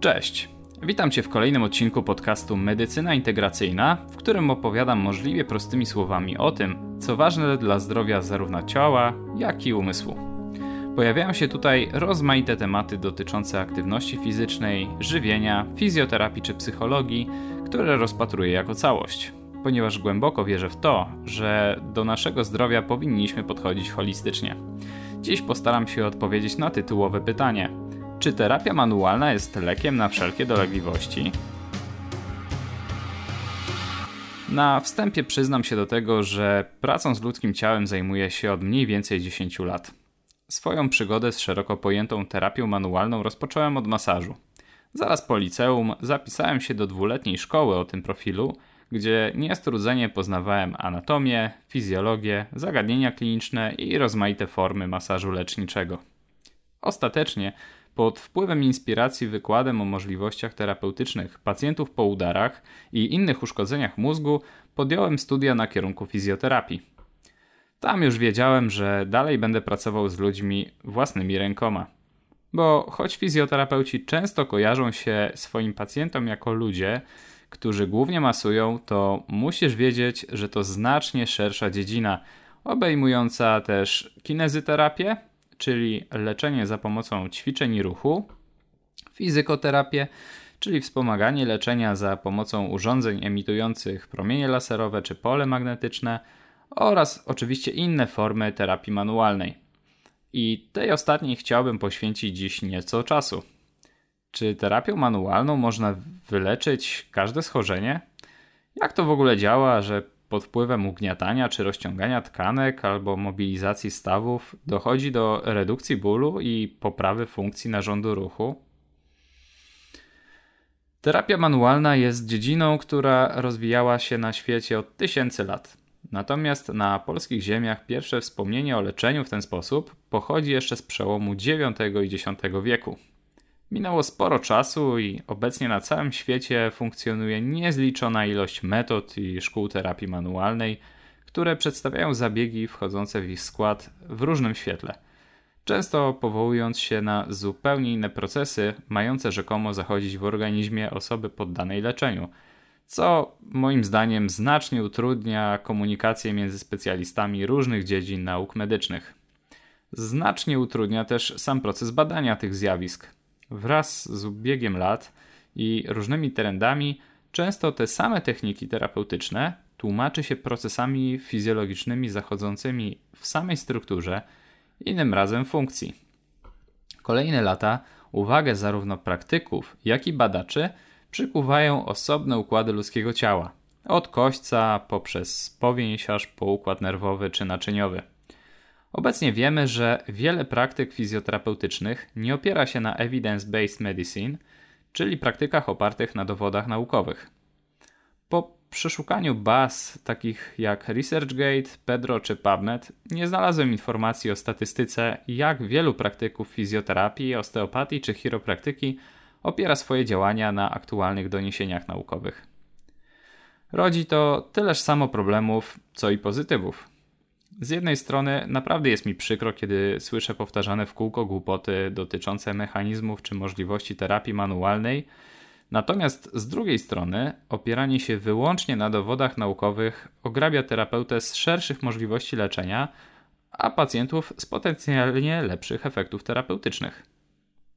Cześć. Witam Cię w kolejnym odcinku podcastu Medycyna Integracyjna, w którym opowiadam możliwie prostymi słowami o tym, co ważne dla zdrowia zarówno ciała, jak i umysłu. Pojawiają się tutaj rozmaite tematy dotyczące aktywności fizycznej, żywienia, fizjoterapii czy psychologii, które rozpatruję jako całość, ponieważ głęboko wierzę w to, że do naszego zdrowia powinniśmy podchodzić holistycznie. Dziś postaram się odpowiedzieć na tytułowe pytanie – czy terapia manualna jest lekiem na wszelkie dolegliwości? Na wstępie przyznam się do tego, że pracą z ludzkim ciałem zajmuję się od mniej więcej 10 lat. Swoją przygodę z szeroko pojętą terapią manualną rozpocząłem od masażu. Zaraz po liceum zapisałem się do dwuletniej szkoły o tym profilu, gdzie niestrudzenie poznawałem anatomię, fizjologię, zagadnienia kliniczne i rozmaite formy masażu leczniczego. Ostatecznie pod wpływem inspiracji wykładem o możliwościach terapeutycznych pacjentów po udarach i innych uszkodzeniach mózgu podjąłem studia na kierunku fizjoterapii. Tam już wiedziałem, że dalej będę pracował z ludźmi własnymi rękoma. Bo choć fizjoterapeuci często kojarzą się swoim pacjentom jako ludzie, którzy głównie masują, to musisz wiedzieć, że to znacznie szersza dziedzina, obejmująca też kinezyterapię, czyli leczenie za pomocą ćwiczeń i ruchu, fizykoterapię, czyli wspomaganie leczenia za pomocą urządzeń emitujących promienie laserowe czy pole magnetyczne oraz oczywiście inne formy terapii manualnej. I tej ostatniej chciałbym poświęcić dziś nieco czasu. Czy terapią manualną można wyleczyć każde schorzenie? Jak to w ogóle działa, że pod wpływem ugniatania czy rozciągania tkanek albo mobilizacji stawów dochodzi do redukcji bólu i poprawy funkcji narządu ruchu. Terapia manualna jest dziedziną, która rozwijała się na świecie od tysięcy lat. Natomiast na polskich ziemiach pierwsze wspomnienie o leczeniu w ten sposób pochodzi jeszcze z przełomu IX i X wieku. Minęło sporo czasu i obecnie na całym świecie funkcjonuje niezliczona ilość metod i szkół terapii manualnej, które przedstawiają zabiegi wchodzące w ich skład w różnym świetle. Często powołując się na zupełnie inne procesy, mające rzekomo zachodzić w organizmie osoby poddanej leczeniu, co moim zdaniem znacznie utrudnia komunikację między specjalistami różnych dziedzin nauk medycznych. Znacznie utrudnia też sam proces badania tych zjawisk, Wraz z ubiegiem lat i różnymi trendami, często te same techniki terapeutyczne tłumaczy się procesami fizjologicznymi zachodzącymi w samej strukturze, innym razem funkcji. Kolejne lata uwagę zarówno praktyków, jak i badaczy przykuwają osobne układy ludzkiego ciała, od kośćca poprzez powięź aż po układ nerwowy czy naczyniowy. Obecnie wiemy, że wiele praktyk fizjoterapeutycznych nie opiera się na evidence-based medicine, czyli praktykach opartych na dowodach naukowych. Po przeszukaniu baz takich jak ResearchGate, Pedro czy PubMed nie znalazłem informacji o statystyce, jak wielu praktyków fizjoterapii, osteopatii czy chiropraktyki opiera swoje działania na aktualnych doniesieniach naukowych. Rodzi to tyleż samo problemów, co i pozytywów. Z jednej strony naprawdę jest mi przykro, kiedy słyszę powtarzane w kółko głupoty dotyczące mechanizmów czy możliwości terapii manualnej, natomiast z drugiej strony opieranie się wyłącznie na dowodach naukowych ograbia terapeutę z szerszych możliwości leczenia, a pacjentów z potencjalnie lepszych efektów terapeutycznych.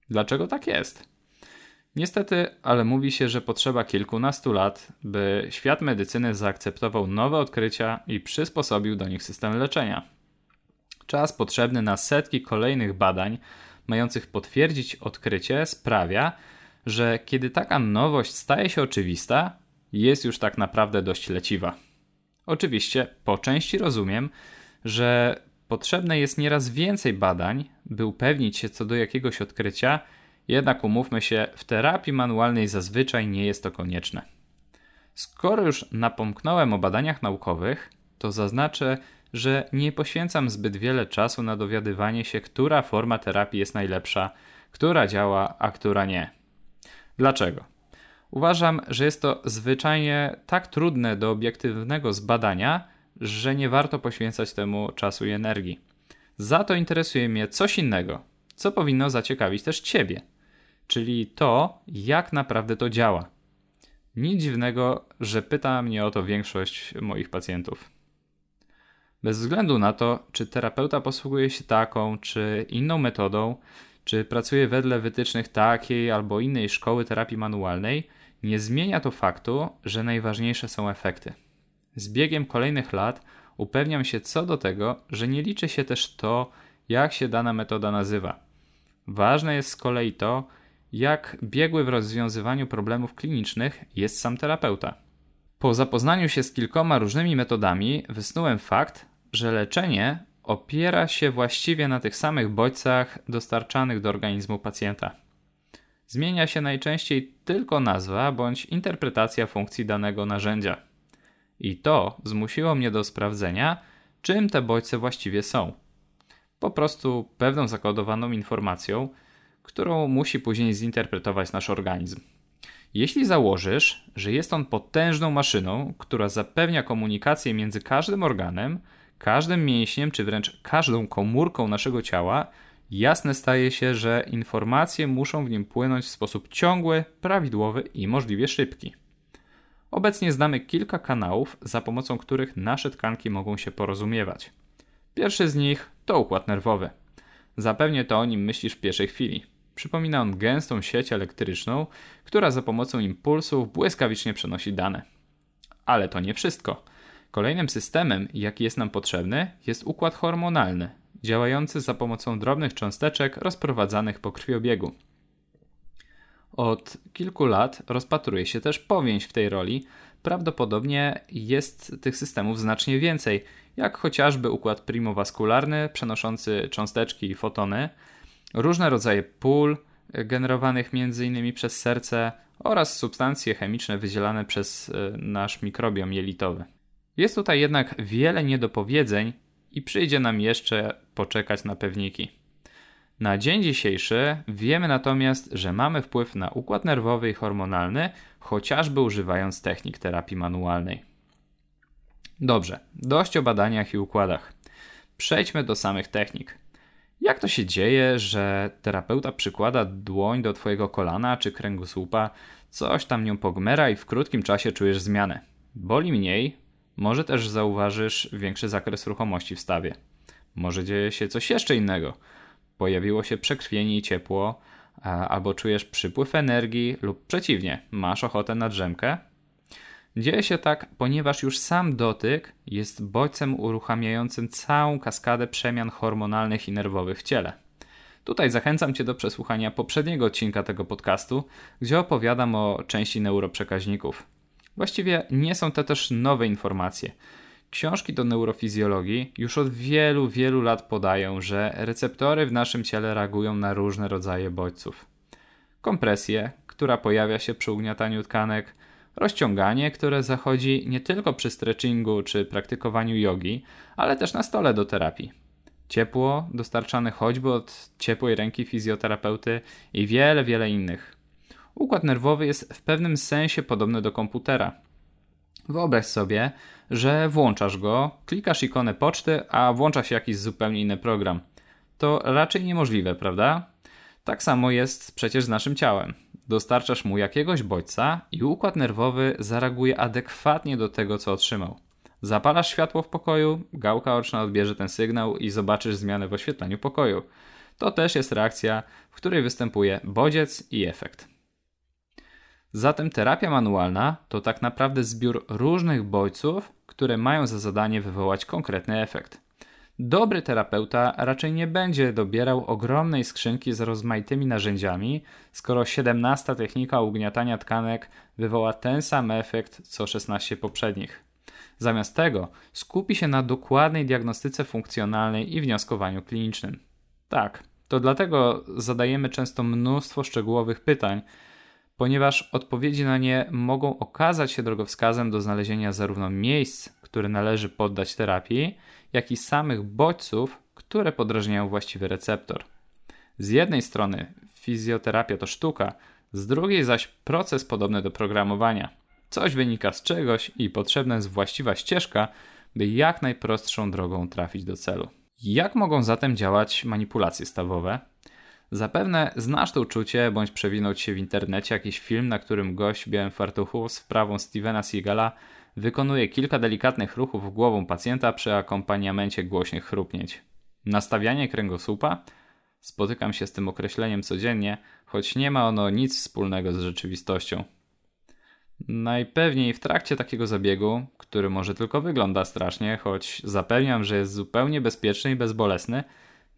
Dlaczego tak jest? Niestety, ale mówi się, że potrzeba kilkunastu lat, by świat medycyny zaakceptował nowe odkrycia i przysposobił do nich system leczenia. Czas potrzebny na setki kolejnych badań, mających potwierdzić odkrycie, sprawia, że kiedy taka nowość staje się oczywista, jest już tak naprawdę dość leciwa. Oczywiście, po części rozumiem, że potrzebne jest nieraz więcej badań, by upewnić się co do jakiegoś odkrycia jednak umówmy się, w terapii manualnej zazwyczaj nie jest to konieczne. Skoro już napomknąłem o badaniach naukowych, to zaznaczę, że nie poświęcam zbyt wiele czasu na dowiadywanie się, która forma terapii jest najlepsza, która działa, a która nie. Dlaczego? Uważam, że jest to zwyczajnie tak trudne do obiektywnego zbadania, że nie warto poświęcać temu czasu i energii. Za to interesuje mnie coś innego, co powinno zaciekawić też Ciebie. Czyli to, jak naprawdę to działa. Nic dziwnego, że pyta mnie o to większość moich pacjentów. Bez względu na to, czy terapeuta posługuje się taką czy inną metodą, czy pracuje wedle wytycznych takiej albo innej szkoły terapii manualnej, nie zmienia to faktu, że najważniejsze są efekty. Z biegiem kolejnych lat upewniam się co do tego, że nie liczy się też to, jak się dana metoda nazywa. Ważne jest z kolei to, jak biegły w rozwiązywaniu problemów klinicznych jest sam terapeuta. Po zapoznaniu się z kilkoma różnymi metodami, wysnułem fakt, że leczenie opiera się właściwie na tych samych bodźcach dostarczanych do organizmu pacjenta. Zmienia się najczęściej tylko nazwa bądź interpretacja funkcji danego narzędzia. I to zmusiło mnie do sprawdzenia, czym te bodźce właściwie są. Po prostu pewną zakodowaną informacją, którą musi później zinterpretować nasz organizm. Jeśli założysz, że jest on potężną maszyną, która zapewnia komunikację między każdym organem, każdym mięśniem czy wręcz każdą komórką naszego ciała, jasne staje się, że informacje muszą w nim płynąć w sposób ciągły, prawidłowy i możliwie szybki. Obecnie znamy kilka kanałów, za pomocą których nasze tkanki mogą się porozumiewać. Pierwszy z nich to układ nerwowy. Zapewnie to o nim myślisz w pierwszej chwili. Przypomina on gęstą sieć elektryczną, która za pomocą impulsów błyskawicznie przenosi dane. Ale to nie wszystko. Kolejnym systemem, jaki jest nam potrzebny, jest układ hormonalny, działający za pomocą drobnych cząsteczek rozprowadzanych po krwiobiegu. Od kilku lat rozpatruje się też powięź w tej roli. Prawdopodobnie jest tych systemów znacznie więcej, jak chociażby układ primowaskularny przenoszący cząsteczki i fotony, różne rodzaje pól generowanych m.in. przez serce oraz substancje chemiczne wydzielane przez e, nasz mikrobiom jelitowy. Jest tutaj jednak wiele niedopowiedzeń i przyjdzie nam jeszcze poczekać na pewniki. Na dzień dzisiejszy wiemy natomiast, że mamy wpływ na układ nerwowy i hormonalny, chociażby używając technik terapii manualnej. Dobrze, dość o badaniach i układach. Przejdźmy do samych technik. Jak to się dzieje, że terapeuta przykłada dłoń do Twojego kolana czy kręgosłupa, coś tam nią pogmera i w krótkim czasie czujesz zmianę? Boli mniej, może też zauważysz większy zakres ruchomości w stawie. Może dzieje się coś jeszcze innego. Pojawiło się przekrwienie i ciepło, albo czujesz przypływ energii, lub przeciwnie, masz ochotę na drzemkę. Dzieje się tak, ponieważ już sam dotyk jest bodźcem uruchamiającym całą kaskadę przemian hormonalnych i nerwowych w ciele. Tutaj zachęcam Cię do przesłuchania poprzedniego odcinka tego podcastu, gdzie opowiadam o części neuroprzekaźników. Właściwie nie są to też nowe informacje. Książki do neurofizjologii już od wielu, wielu lat podają, że receptory w naszym ciele reagują na różne rodzaje bodźców. Kompresję, która pojawia się przy ugniataniu tkanek, rozciąganie, które zachodzi nie tylko przy stretchingu czy praktykowaniu jogi, ale też na stole do terapii. Ciepło dostarczane choćby od ciepłej ręki fizjoterapeuty i wiele, wiele innych. Układ nerwowy jest w pewnym sensie podobny do komputera. Wyobraź sobie, że włączasz go, klikasz ikonę poczty, a włącza się jakiś zupełnie inny program. To raczej niemożliwe, prawda? Tak samo jest przecież z naszym ciałem. Dostarczasz mu jakiegoś bodźca i układ nerwowy zareaguje adekwatnie do tego, co otrzymał. Zapalasz światło w pokoju, gałka oczna odbierze ten sygnał i zobaczysz zmianę w oświetleniu pokoju. To też jest reakcja, w której występuje bodziec i efekt. Zatem terapia manualna to tak naprawdę zbiór różnych bodźców, które mają za zadanie wywołać konkretny efekt. Dobry terapeuta raczej nie będzie dobierał ogromnej skrzynki z rozmaitymi narzędziami, skoro 17 technika ugniatania tkanek wywoła ten sam efekt co 16 poprzednich. Zamiast tego skupi się na dokładnej diagnostyce funkcjonalnej i wnioskowaniu klinicznym. Tak, to dlatego zadajemy często mnóstwo szczegółowych pytań, ponieważ odpowiedzi na nie mogą okazać się drogowskazem do znalezienia zarówno miejsc, które należy poddać terapii, jak i samych bodźców, które podrażniają właściwy receptor. Z jednej strony fizjoterapia to sztuka, z drugiej zaś proces podobny do programowania. Coś wynika z czegoś i potrzebna jest właściwa ścieżka, by jak najprostszą drogą trafić do celu. Jak mogą zatem działać manipulacje stawowe? Zapewne znasz to uczucie, bądź przewinął ci się w internecie jakiś film, na którym gość w białym fartuchu z wprawą Stevena Seagala wykonuje kilka delikatnych ruchów głową pacjenta przy akompaniamencie głośnych chrupnięć. Nastawianie kręgosłupa? Spotykam się z tym określeniem codziennie, choć nie ma ono nic wspólnego z rzeczywistością. Najpewniej w trakcie takiego zabiegu, który może tylko wygląda strasznie, choć zapewniam, że jest zupełnie bezpieczny i bezbolesny,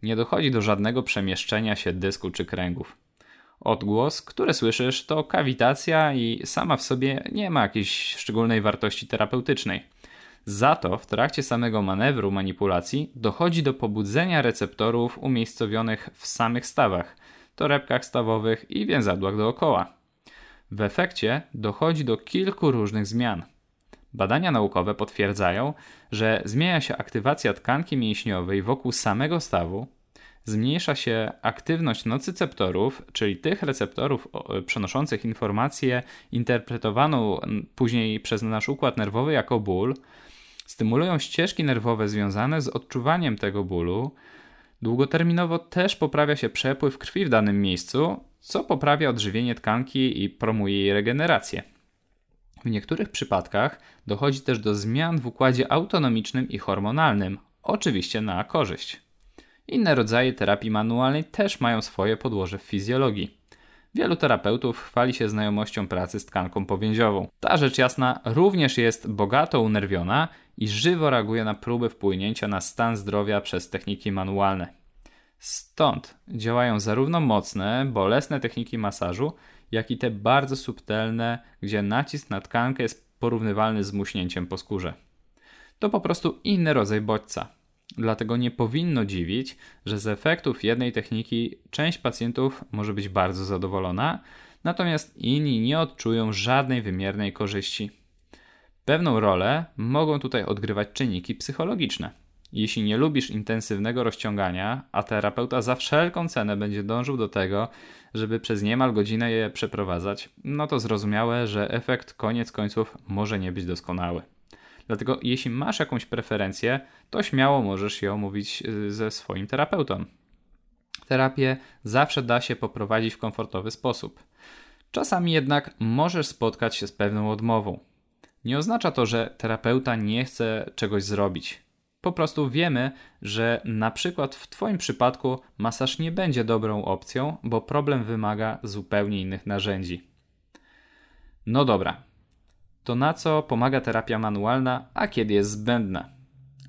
nie dochodzi do żadnego przemieszczenia się dysku czy kręgów. Odgłos, który słyszysz, to kawitacja i sama w sobie nie ma jakiejś szczególnej wartości terapeutycznej. Za to w trakcie samego manewru manipulacji dochodzi do pobudzenia receptorów umiejscowionych w samych stawach, torebkach stawowych i więzadłach dookoła. W efekcie dochodzi do kilku różnych zmian. Badania naukowe potwierdzają, że zmienia się aktywacja tkanki mięśniowej wokół samego stawu, zmniejsza się aktywność nocyceptorów, czyli tych receptorów przenoszących informację interpretowaną później przez nasz układ nerwowy jako ból, stymulują ścieżki nerwowe związane z odczuwaniem tego bólu. Długoterminowo też poprawia się przepływ krwi w danym miejscu, co poprawia odżywienie tkanki i promuje jej regenerację. W niektórych przypadkach dochodzi też do zmian w układzie autonomicznym i hormonalnym, oczywiście na korzyść. Inne rodzaje terapii manualnej też mają swoje podłoże w fizjologii. Wielu terapeutów chwali się znajomością pracy z tkanką powięziową. Ta rzecz jasna również jest bogato unerwiona i żywo reaguje na próby wpłynięcia na stan zdrowia przez techniki manualne. Stąd działają zarówno mocne, bolesne techniki masażu, jak i te bardzo subtelne, gdzie nacisk na tkankę jest porównywalny z muśnięciem po skórze. To po prostu inny rodzaj bodźca. Dlatego nie powinno dziwić, że z efektów jednej techniki część pacjentów może być bardzo zadowolona, natomiast inni nie odczują żadnej wymiernej korzyści. Pewną rolę mogą tutaj odgrywać czynniki psychologiczne. Jeśli nie lubisz intensywnego rozciągania, a terapeuta za wszelką cenę będzie dążył do tego, żeby przez niemal godzinę je przeprowadzać, no to zrozumiałe, że efekt koniec końców może nie być doskonały. Dlatego jeśli masz jakąś preferencję, to śmiało możesz ją omówić y, ze swoim terapeutą. Terapię zawsze da się poprowadzić w komfortowy sposób. Czasami jednak możesz spotkać się z pewną odmową. Nie oznacza to, że terapeuta nie chce czegoś zrobić. Po prostu wiemy, że na przykład w Twoim przypadku masaż nie będzie dobrą opcją, bo problem wymaga zupełnie innych narzędzi. No dobra, to na co pomaga terapia manualna, a kiedy jest zbędna?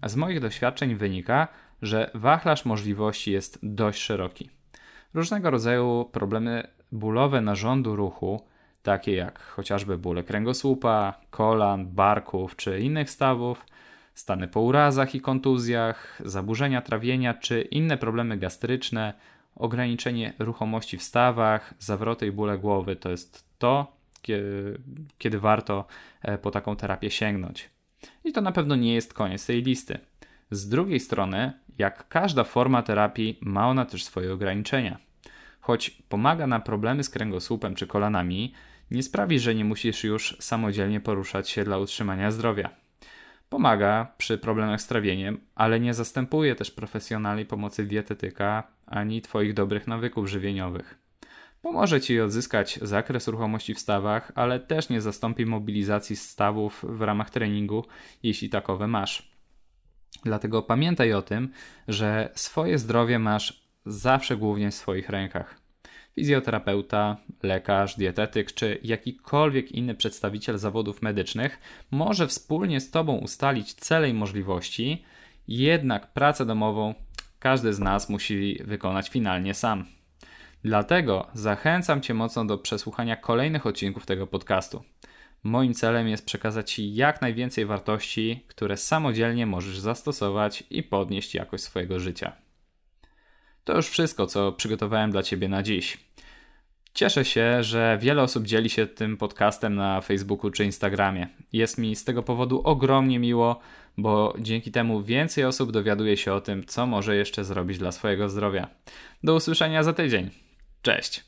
Z moich doświadczeń wynika, że wachlarz możliwości jest dość szeroki. Różnego rodzaju problemy bólowe narządu ruchu, takie jak chociażby bóle kręgosłupa, kolan, barków czy innych stawów, stany po urazach i kontuzjach, zaburzenia trawienia czy inne problemy gastryczne, ograniczenie ruchomości w stawach, zawroty i bóle głowy to jest to, kiedy, warto e, po taką terapię sięgnąć. I to na pewno nie jest koniec tej listy. Z drugiej strony, jak każda forma terapii, ma ona też swoje ograniczenia. Choć pomaga na problemy z kręgosłupem czy kolanami, nie sprawi, że nie musisz już samodzielnie poruszać się dla utrzymania zdrowia. Pomaga przy problemach z trawieniem, ale nie zastępuje też profesjonalnej pomocy dietetyka ani Twoich dobrych nawyków żywieniowych. Pomoże Ci odzyskać zakres ruchomości w stawach, ale też nie zastąpi mobilizacji stawów w ramach treningu, jeśli takowe masz. Dlatego pamiętaj o tym, że swoje zdrowie masz zawsze głównie w swoich rękach. Fizjoterapeuta, lekarz, dietetyk czy jakikolwiek inny przedstawiciel zawodów medycznych może wspólnie z Tobą ustalić cele i możliwości, jednak pracę domową każdy z nas musi wykonać finalnie sam. Dlatego zachęcam Cię mocno do przesłuchania kolejnych odcinków tego podcastu. Moim celem jest przekazać Ci jak najwięcej wartości, które samodzielnie możesz zastosować i podnieść jakość swojego życia. To już wszystko, co przygotowałem dla Ciebie na dziś. Cieszę się, że wiele osób dzieli się tym podcastem na Facebooku czy Instagramie. Jest mi z tego powodu ogromnie miło, bo dzięki temu więcej osób dowiaduje się o tym, co może jeszcze zrobić dla swojego zdrowia. Do usłyszenia za tydzień. Cześć!